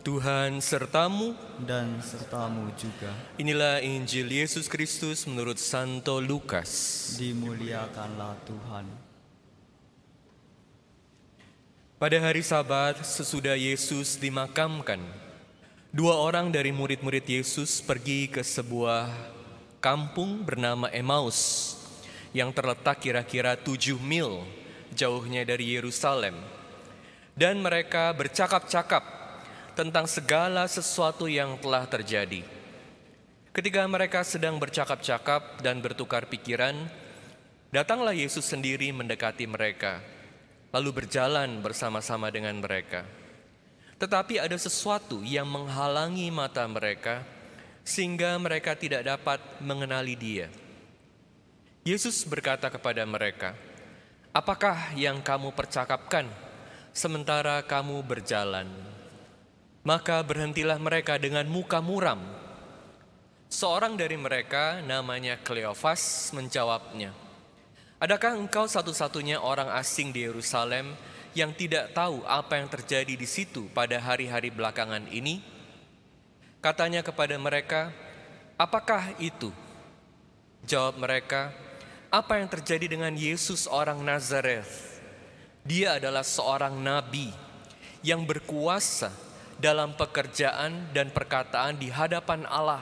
Tuhan sertamu, dan sertamu juga. inilah Injil Yesus Kristus menurut Santo Lukas. Dimuliakanlah Tuhan. Pada hari Sabat, sesudah Yesus dimakamkan, dua orang dari murid-murid Yesus pergi ke sebuah kampung bernama Emmaus yang terletak kira-kira tujuh mil jauhnya dari Yerusalem. Dan mereka bercakap-cakap tentang segala sesuatu yang telah terjadi. Ketika mereka sedang bercakap-cakap dan bertukar pikiran, datanglah Yesus sendiri mendekati mereka, lalu berjalan bersama-sama dengan mereka. Tetapi ada sesuatu yang menghalangi mata mereka, sehingga mereka tidak dapat mengenali Dia. Yesus berkata kepada mereka, "Apakah yang kamu percakapkan sementara kamu berjalan?" Maka berhentilah mereka dengan muka muram. Seorang dari mereka namanya Kleofas menjawabnya, Adakah engkau satu-satunya orang asing di Yerusalem yang tidak tahu apa yang terjadi di situ pada hari-hari belakangan ini? Katanya kepada mereka, apakah itu? Jawab mereka, apa yang terjadi dengan Yesus orang Nazareth? Dia adalah seorang nabi yang berkuasa dalam pekerjaan dan perkataan di hadapan Allah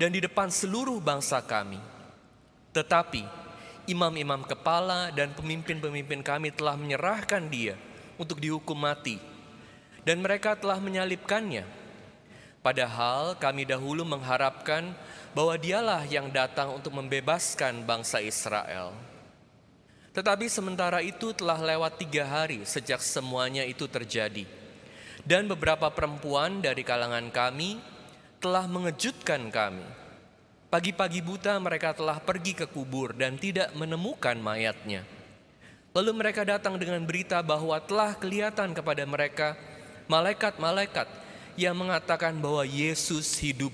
dan di depan seluruh bangsa kami. Tetapi imam-imam kepala dan pemimpin-pemimpin kami telah menyerahkan dia untuk dihukum mati dan mereka telah menyalibkannya. Padahal kami dahulu mengharapkan bahwa dialah yang datang untuk membebaskan bangsa Israel. Tetapi sementara itu telah lewat tiga hari sejak semuanya itu terjadi dan beberapa perempuan dari kalangan kami telah mengejutkan kami. Pagi-pagi buta mereka telah pergi ke kubur dan tidak menemukan mayatnya. Lalu mereka datang dengan berita bahwa telah kelihatan kepada mereka malaikat-malaikat yang mengatakan bahwa Yesus hidup.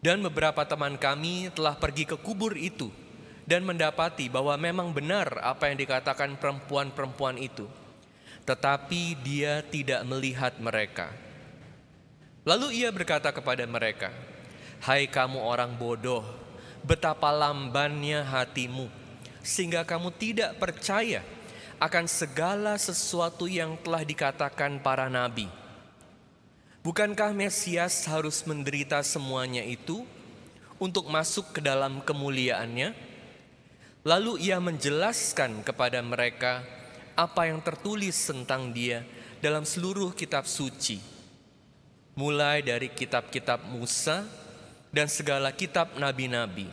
Dan beberapa teman kami telah pergi ke kubur itu dan mendapati bahwa memang benar apa yang dikatakan perempuan-perempuan itu tetapi dia tidak melihat mereka. Lalu ia berkata kepada mereka, "Hai kamu orang bodoh, betapa lambannya hatimu, sehingga kamu tidak percaya akan segala sesuatu yang telah dikatakan para nabi. Bukankah Mesias harus menderita semuanya itu untuk masuk ke dalam kemuliaannya?" Lalu ia menjelaskan kepada mereka apa yang tertulis tentang dia dalam seluruh kitab suci, mulai dari kitab-kitab Musa dan segala kitab nabi-nabi.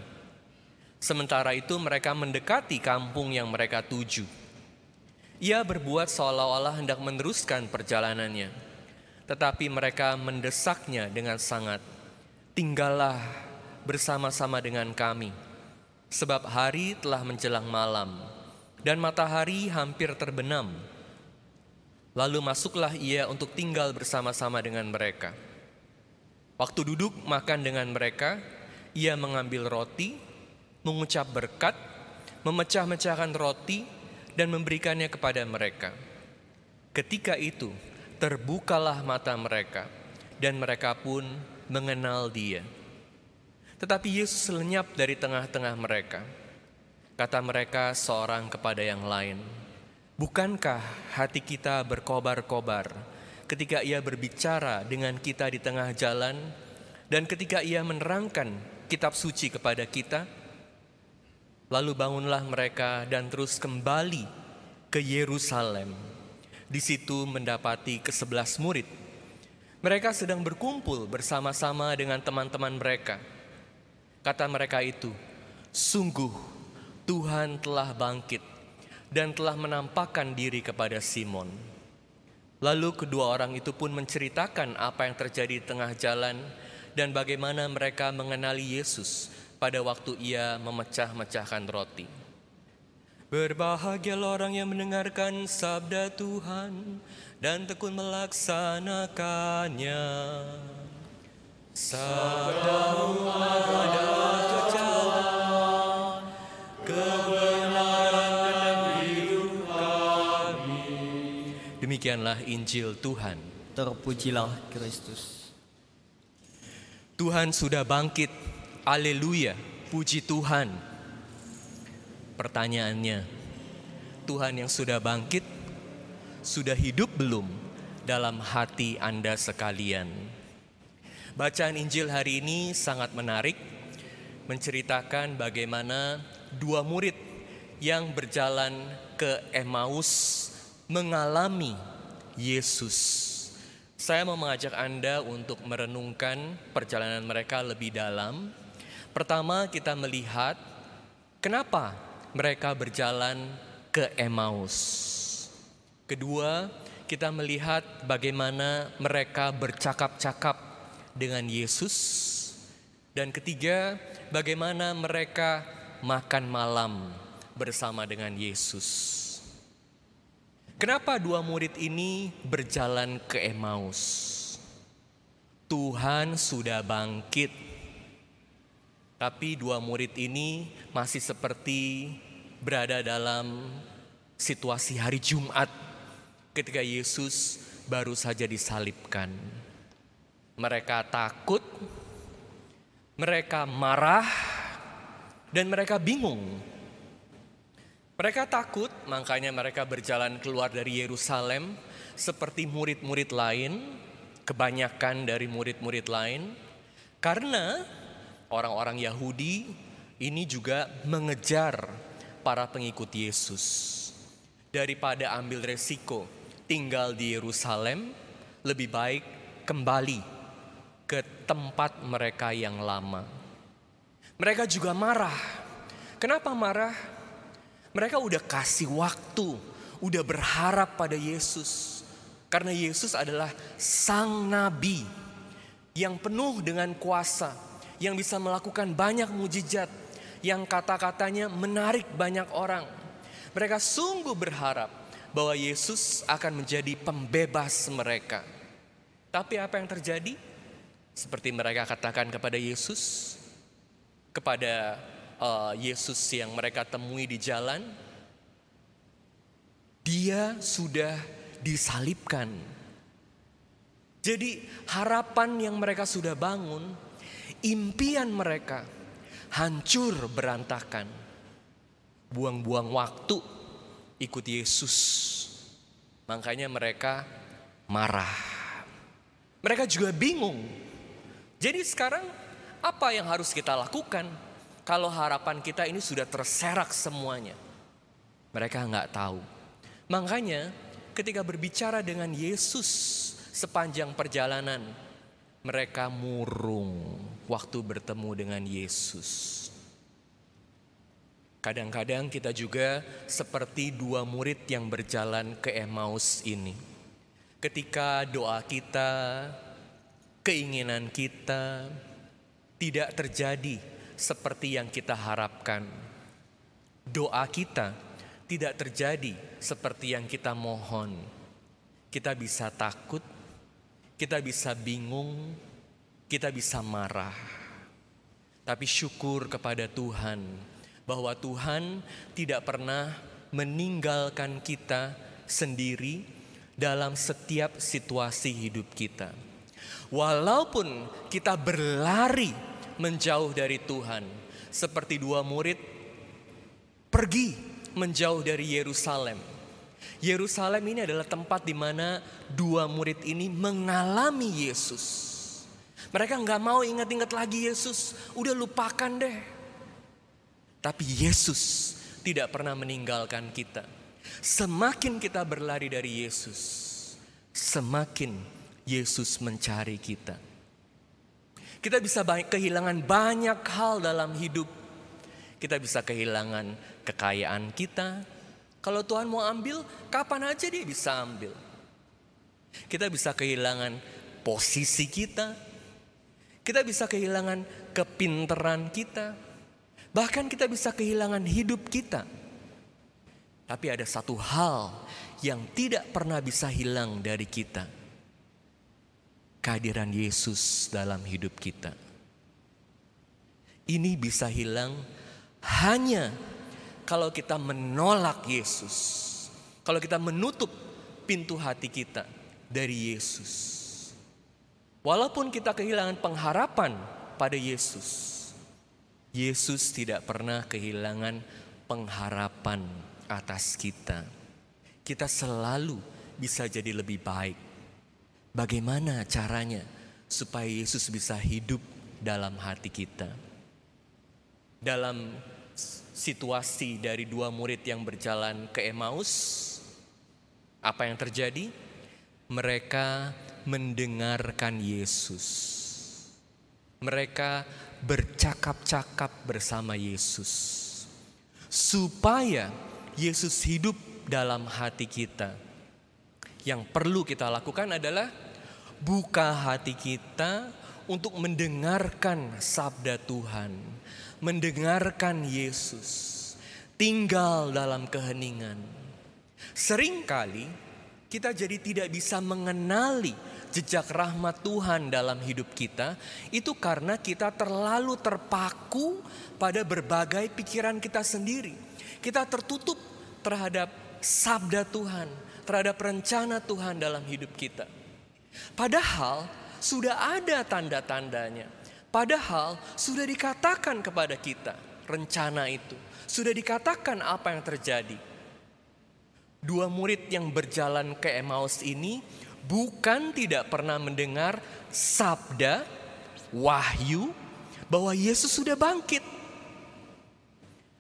Sementara itu, mereka mendekati kampung yang mereka tuju. Ia berbuat seolah-olah hendak meneruskan perjalanannya, tetapi mereka mendesaknya dengan sangat. Tinggallah bersama-sama dengan kami, sebab hari telah menjelang malam dan matahari hampir terbenam. Lalu masuklah ia untuk tinggal bersama-sama dengan mereka. Waktu duduk makan dengan mereka, ia mengambil roti, mengucap berkat, memecah-mecahkan roti, dan memberikannya kepada mereka. Ketika itu, terbukalah mata mereka, dan mereka pun mengenal dia. Tetapi Yesus lenyap dari tengah-tengah mereka. Kata mereka seorang kepada yang lain, Bukankah hati kita berkobar-kobar ketika ia berbicara dengan kita di tengah jalan dan ketika ia menerangkan kitab suci kepada kita? Lalu bangunlah mereka dan terus kembali ke Yerusalem. Di situ mendapati kesebelas murid. Mereka sedang berkumpul bersama-sama dengan teman-teman mereka. Kata mereka itu, sungguh Tuhan telah bangkit dan telah menampakkan diri kepada Simon. Lalu kedua orang itu pun menceritakan apa yang terjadi di tengah jalan dan bagaimana mereka mengenali Yesus pada waktu ia memecah-mecahkan roti. Berbahagialah orang yang mendengarkan sabda Tuhan dan tekun melaksanakannya. Sabdamu adalah Demikianlah Injil Tuhan. Terpujilah Kristus. Tuhan sudah bangkit. Haleluya. Puji Tuhan. Pertanyaannya, Tuhan yang sudah bangkit sudah hidup belum dalam hati Anda sekalian? Bacaan Injil hari ini sangat menarik menceritakan bagaimana dua murid yang berjalan ke Emmaus mengalami Yesus. Saya mau mengajak Anda untuk merenungkan perjalanan mereka lebih dalam. Pertama, kita melihat kenapa mereka berjalan ke Emmaus. Kedua, kita melihat bagaimana mereka bercakap-cakap dengan Yesus. Dan ketiga, bagaimana mereka makan malam bersama dengan Yesus. Kenapa dua murid ini berjalan ke Emmaus? Tuhan sudah bangkit. Tapi dua murid ini masih seperti berada dalam situasi hari Jumat ketika Yesus baru saja disalibkan. Mereka takut, mereka marah, dan mereka bingung mereka takut, makanya mereka berjalan keluar dari Yerusalem seperti murid-murid lain, kebanyakan dari murid-murid lain, karena orang-orang Yahudi ini juga mengejar para pengikut Yesus. Daripada ambil resiko tinggal di Yerusalem, lebih baik kembali ke tempat mereka yang lama. Mereka juga marah. Kenapa marah? Mereka udah kasih waktu, udah berharap pada Yesus. Karena Yesus adalah sang nabi yang penuh dengan kuasa, yang bisa melakukan banyak mujizat, yang kata-katanya menarik banyak orang. Mereka sungguh berharap bahwa Yesus akan menjadi pembebas mereka. Tapi apa yang terjadi? Seperti mereka katakan kepada Yesus, kepada uh, Yesus yang mereka temui di jalan, dia sudah disalibkan. Jadi harapan yang mereka sudah bangun, impian mereka hancur berantakan. Buang-buang waktu ikut Yesus. Makanya mereka marah. Mereka juga bingung. Jadi sekarang apa yang harus kita lakukan? Kalau harapan kita ini sudah terserak semuanya? Mereka nggak tahu. Makanya ketika berbicara dengan Yesus sepanjang perjalanan, mereka murung waktu bertemu dengan Yesus. Kadang-kadang kita juga seperti dua murid yang berjalan ke Emmaus ini. Ketika doa kita, keinginan kita tidak terjadi seperti yang kita harapkan. Doa kita tidak terjadi seperti yang kita mohon. Kita bisa takut, kita bisa bingung, kita bisa marah. Tapi syukur kepada Tuhan bahwa Tuhan tidak pernah meninggalkan kita sendiri dalam setiap situasi hidup kita. Walaupun kita berlari menjauh dari Tuhan. Seperti dua murid pergi menjauh dari Yerusalem. Yerusalem ini adalah tempat di mana dua murid ini mengalami Yesus. Mereka nggak mau ingat-ingat lagi Yesus, udah lupakan deh. Tapi Yesus tidak pernah meninggalkan kita. Semakin kita berlari dari Yesus, semakin Yesus mencari kita. Kita bisa kehilangan banyak hal dalam hidup. Kita bisa kehilangan kekayaan kita. Kalau Tuhan mau ambil, kapan aja dia bisa ambil. Kita bisa kehilangan posisi kita. Kita bisa kehilangan kepinteran kita. Bahkan kita bisa kehilangan hidup kita. Tapi ada satu hal yang tidak pernah bisa hilang dari kita kehadiran Yesus dalam hidup kita. Ini bisa hilang hanya kalau kita menolak Yesus. Kalau kita menutup pintu hati kita dari Yesus. Walaupun kita kehilangan pengharapan pada Yesus, Yesus tidak pernah kehilangan pengharapan atas kita. Kita selalu bisa jadi lebih baik. Bagaimana caranya supaya Yesus bisa hidup dalam hati kita? Dalam situasi dari dua murid yang berjalan ke Emmaus, apa yang terjadi? Mereka mendengarkan Yesus. Mereka bercakap-cakap bersama Yesus, supaya Yesus hidup dalam hati kita. Yang perlu kita lakukan adalah buka hati kita untuk mendengarkan sabda Tuhan, mendengarkan Yesus, tinggal dalam keheningan. Seringkali kita jadi tidak bisa mengenali jejak rahmat Tuhan dalam hidup kita itu karena kita terlalu terpaku pada berbagai pikiran kita sendiri. Kita tertutup terhadap sabda Tuhan, terhadap rencana Tuhan dalam hidup kita. Padahal sudah ada tanda-tandanya. Padahal sudah dikatakan kepada kita rencana itu. Sudah dikatakan apa yang terjadi. Dua murid yang berjalan ke Emmaus ini bukan tidak pernah mendengar sabda wahyu bahwa Yesus sudah bangkit.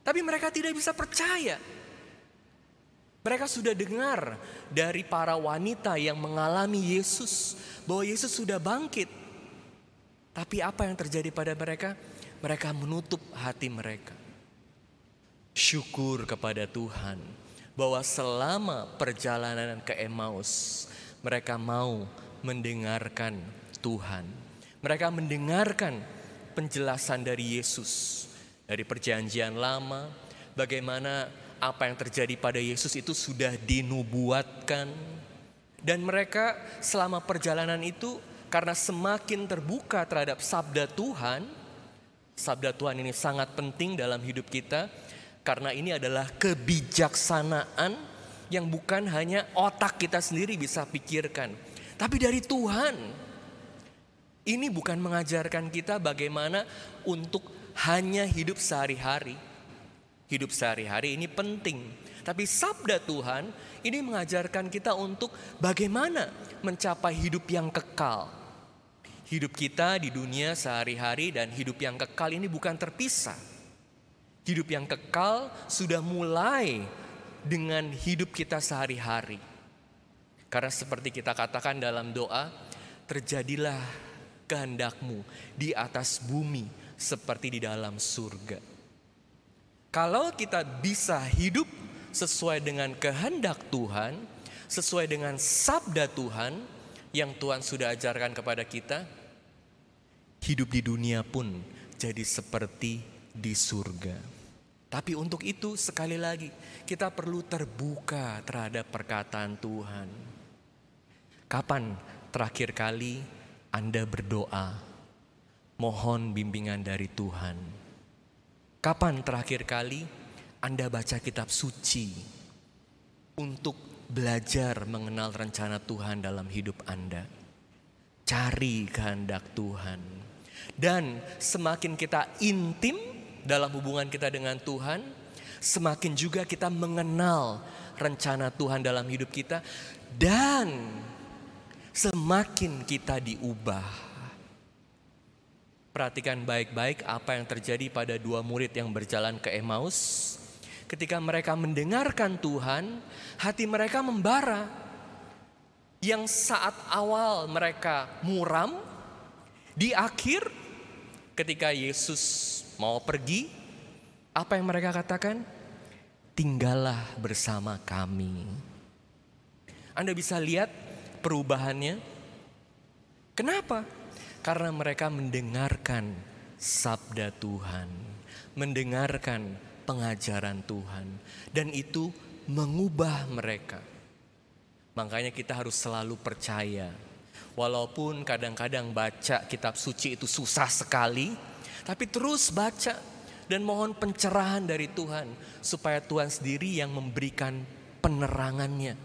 Tapi mereka tidak bisa percaya. Mereka sudah dengar dari para wanita yang mengalami Yesus bahwa Yesus sudah bangkit. Tapi apa yang terjadi pada mereka? Mereka menutup hati mereka. Syukur kepada Tuhan bahwa selama perjalanan ke Emmaus, mereka mau mendengarkan Tuhan. Mereka mendengarkan penjelasan dari Yesus dari Perjanjian Lama, bagaimana apa yang terjadi pada Yesus itu sudah dinubuatkan, dan mereka selama perjalanan itu karena semakin terbuka terhadap sabda Tuhan, sabda Tuhan ini sangat penting dalam hidup kita, karena ini adalah kebijaksanaan yang bukan hanya otak kita sendiri bisa pikirkan, tapi dari Tuhan. Ini bukan mengajarkan kita bagaimana untuk hanya hidup sehari-hari. Hidup sehari-hari ini penting, tapi sabda Tuhan ini mengajarkan kita untuk bagaimana mencapai hidup yang kekal. Hidup kita di dunia sehari-hari dan hidup yang kekal ini bukan terpisah. Hidup yang kekal sudah mulai dengan hidup kita sehari-hari. Karena seperti kita katakan dalam doa, terjadilah kehendakmu di atas bumi seperti di dalam surga. Kalau kita bisa hidup sesuai dengan kehendak Tuhan, sesuai dengan sabda Tuhan yang Tuhan sudah ajarkan kepada kita, hidup di dunia pun jadi seperti di surga. Tapi untuk itu sekali lagi kita perlu terbuka terhadap perkataan Tuhan. Kapan terakhir kali Anda berdoa mohon bimbingan dari Tuhan? Kapan terakhir kali Anda baca kitab suci untuk belajar mengenal rencana Tuhan dalam hidup Anda? Cari kehendak Tuhan. Dan semakin kita intim dalam hubungan kita dengan Tuhan, semakin juga kita mengenal rencana Tuhan dalam hidup kita dan semakin kita diubah. Perhatikan baik-baik apa yang terjadi pada dua murid yang berjalan ke Emmaus. Ketika mereka mendengarkan Tuhan, hati mereka membara. Yang saat awal mereka muram, di akhir ketika Yesus mau pergi, apa yang mereka katakan? Tinggallah bersama kami. Anda bisa lihat perubahannya. Kenapa? Karena mereka mendengarkan sabda Tuhan, mendengarkan pengajaran Tuhan, dan itu mengubah mereka. Makanya kita harus selalu percaya, walaupun kadang-kadang baca kitab suci itu susah sekali, tapi terus baca dan mohon pencerahan dari Tuhan supaya Tuhan sendiri yang memberikan penerangannya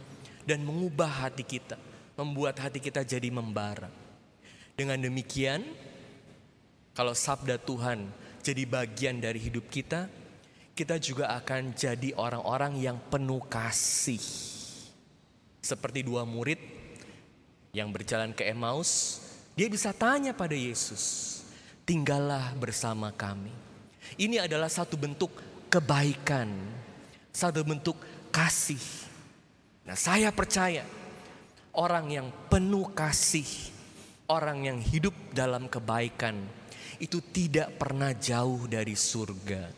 dan mengubah hati kita, membuat hati kita jadi membara. Dengan demikian, kalau sabda Tuhan jadi bagian dari hidup kita, kita juga akan jadi orang-orang yang penuh kasih. Seperti dua murid yang berjalan ke Emmaus, dia bisa tanya pada Yesus, "Tinggallah bersama kami." Ini adalah satu bentuk kebaikan, satu bentuk kasih. Nah, saya percaya orang yang penuh kasih, orang yang hidup dalam kebaikan, itu tidak pernah jauh dari surga,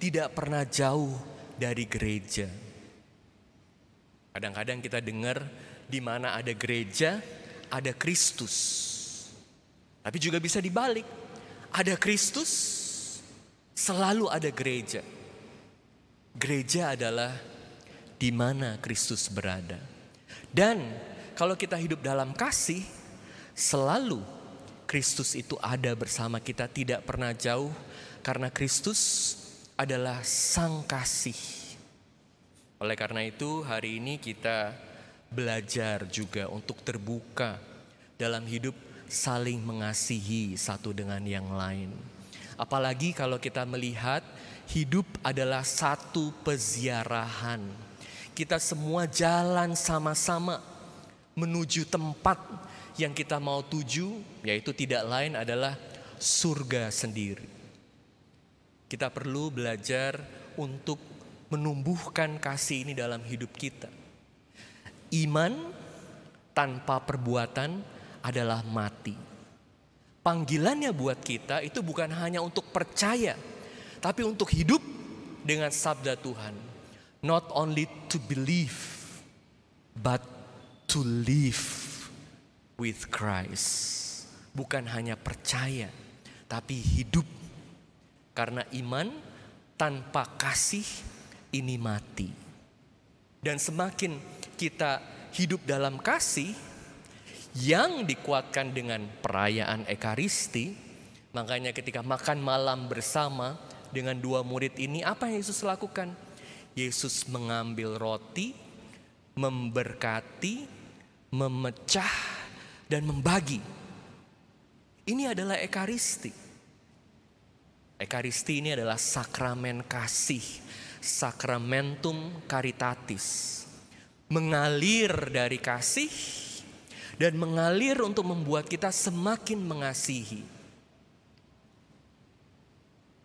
tidak pernah jauh dari gereja. Kadang-kadang kita dengar di mana ada gereja, ada Kristus. Tapi juga bisa dibalik, ada Kristus, selalu ada gereja. Gereja adalah di mana Kristus berada. Dan kalau kita hidup dalam kasih, selalu Kristus itu ada bersama kita, tidak pernah jauh, karena Kristus adalah Sang Kasih. Oleh karena itu, hari ini kita belajar juga untuk terbuka dalam hidup saling mengasihi satu dengan yang lain. Apalagi kalau kita melihat hidup adalah satu peziarahan. Kita semua jalan sama-sama menuju tempat yang kita mau tuju, yaitu tidak lain adalah surga sendiri. Kita perlu belajar untuk menumbuhkan kasih ini dalam hidup kita. Iman tanpa perbuatan adalah mati. Panggilannya buat kita itu bukan hanya untuk percaya, tapi untuk hidup dengan sabda Tuhan. Not only to believe, but to live with Christ. Bukan hanya percaya, tapi hidup. Karena iman tanpa kasih ini mati. Dan semakin kita hidup dalam kasih, yang dikuatkan dengan perayaan Ekaristi. Makanya ketika makan malam bersama dengan dua murid ini apa yang Yesus lakukan? Yesus mengambil roti, memberkati, memecah dan membagi. Ini adalah Ekaristi. Ekaristi ini adalah sakramen kasih, sakramentum caritatis. Mengalir dari kasih dan mengalir untuk membuat kita semakin mengasihi.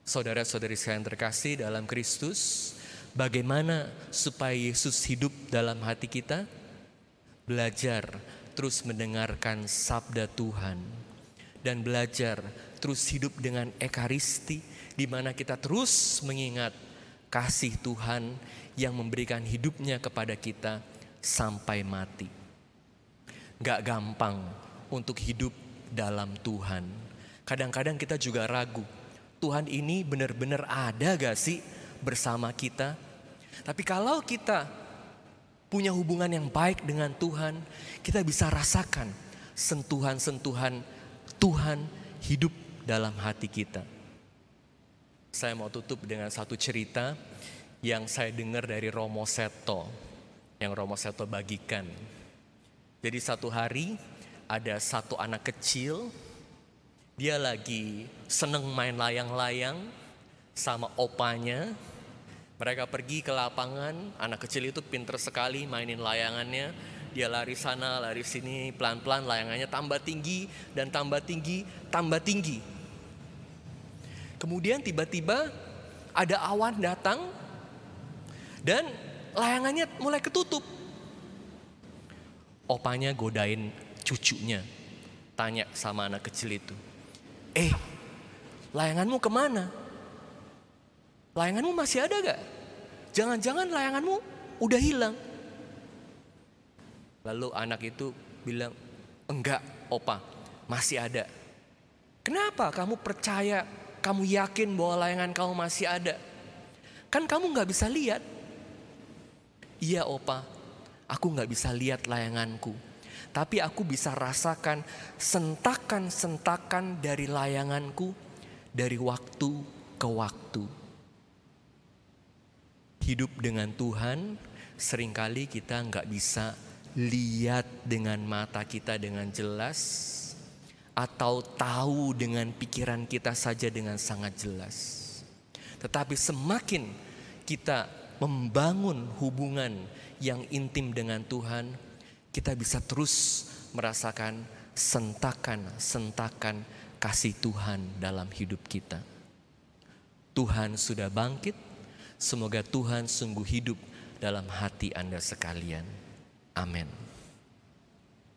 Saudara-saudari sekalian terkasih dalam Kristus, bagaimana supaya Yesus hidup dalam hati kita? Belajar terus mendengarkan sabda Tuhan dan belajar terus hidup dengan ekaristi di mana kita terus mengingat kasih Tuhan yang memberikan hidupnya kepada kita sampai mati. Gak gampang untuk hidup dalam Tuhan. Kadang-kadang kita juga ragu, Tuhan ini benar-benar ada gak sih bersama kita? Tapi kalau kita punya hubungan yang baik dengan Tuhan, kita bisa rasakan sentuhan-sentuhan Tuhan hidup dalam hati kita. Saya mau tutup dengan satu cerita yang saya dengar dari Romo Seto, yang Romo Seto bagikan. Jadi satu hari ada satu anak kecil, dia lagi seneng main layang-layang sama opanya. Mereka pergi ke lapangan, anak kecil itu pinter sekali mainin layangannya. Dia lari sana, lari sini, pelan-pelan layangannya tambah tinggi dan tambah tinggi, tambah tinggi. Kemudian tiba-tiba ada awan datang dan layangannya mulai ketutup. Opanya godain cucunya. Tanya sama anak kecil itu. Eh, layanganmu ke mana? Layanganmu masih ada gak? Jangan-jangan layanganmu udah hilang. Lalu anak itu bilang, enggak opa, masih ada. Kenapa kamu percaya, kamu yakin bahwa layangan kamu masih ada? Kan kamu nggak bisa lihat. Iya opa, Aku nggak bisa lihat layanganku, tapi aku bisa rasakan sentakan-sentakan dari layanganku dari waktu ke waktu. Hidup dengan Tuhan sering kali kita nggak bisa lihat dengan mata kita dengan jelas atau tahu dengan pikiran kita saja dengan sangat jelas. Tetapi semakin kita membangun hubungan yang intim dengan Tuhan, kita bisa terus merasakan sentakan-sentakan kasih Tuhan dalam hidup kita. Tuhan sudah bangkit, semoga Tuhan sungguh hidup dalam hati Anda sekalian. Amin.